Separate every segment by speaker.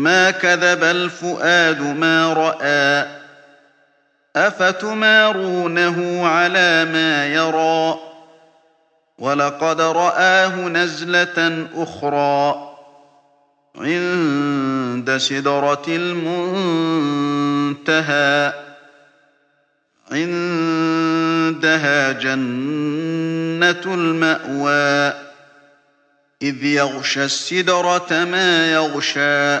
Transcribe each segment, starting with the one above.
Speaker 1: ما كذب الفؤاد ما رأى أفتمارونه على ما يرى ولقد رآه نزلة أخرى عند سدرة المنتهى عندها جنة المأوى إذ يغشى السدرة ما يغشى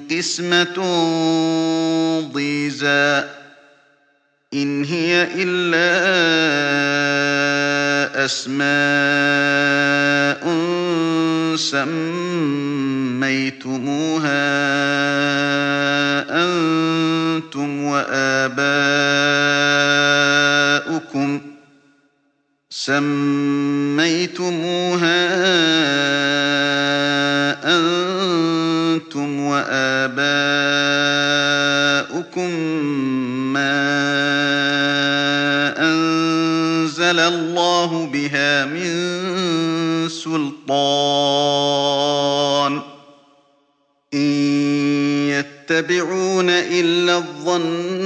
Speaker 1: قسمة ضيزى. إن هي إلا أسماء سميتموها أنتم وآباؤكم. سميتموها أنتم وآباؤكم ما أنزل الله بها من سلطان. إن يتبعون إلا الظن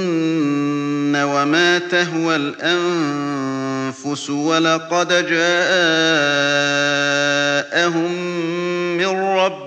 Speaker 1: وما تهوى الأنفس ولقد جاءهم من ربهم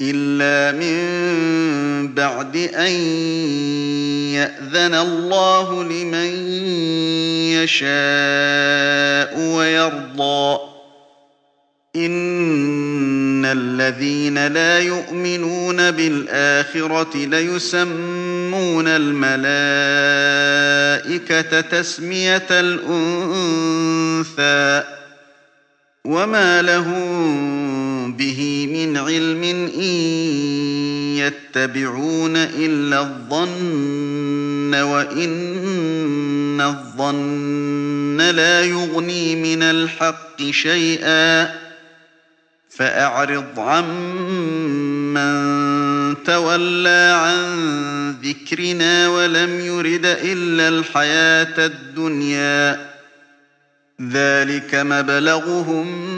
Speaker 1: إلا من بعد أن يأذن الله لمن يشاء ويرضى إن الذين لا يؤمنون بالآخرة ليسمون الملائكة تسمية الأنثى وما لهم به من علم إن يتبعون إلا الظن وإن الظن لا يغني من الحق شيئا فأعرض عمن تولى عن ذكرنا ولم يرد إلا الحياة الدنيا ذلك مبلغهم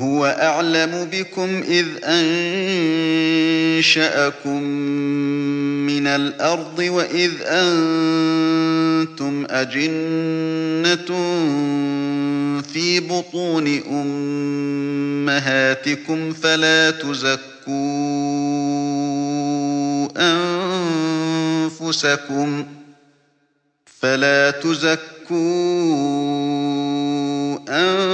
Speaker 1: هو أعلم بكم إذ أنشأكم من الأرض وإذ أنتم أجنة في بطون أمهاتكم فلا تزكوا أنفسكم فلا تزكوا أنفسكم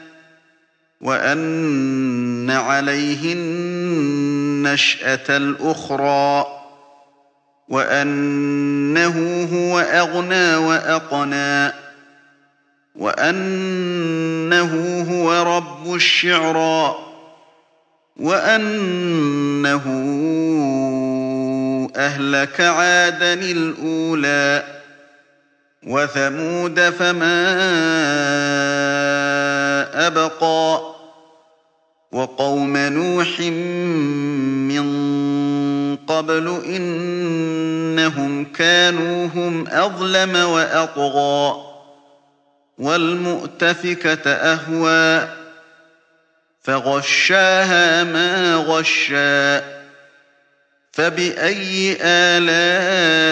Speaker 1: وأن عليه النشأة الأخرى وأنه هو أغنى وأقنى وأنه هو رب الشعرى وأنه أهلك عادا الأولى وثمود فما أبقى وقوم نوح من قبل إنهم كانوا هم أظلم وأطغى والمؤتفكة أهوى فغشاها ما غشا فبأي آلاء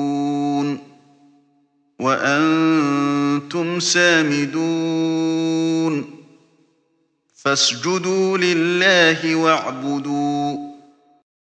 Speaker 1: وأنتم سامدون فاسجدوا لله واعبدوا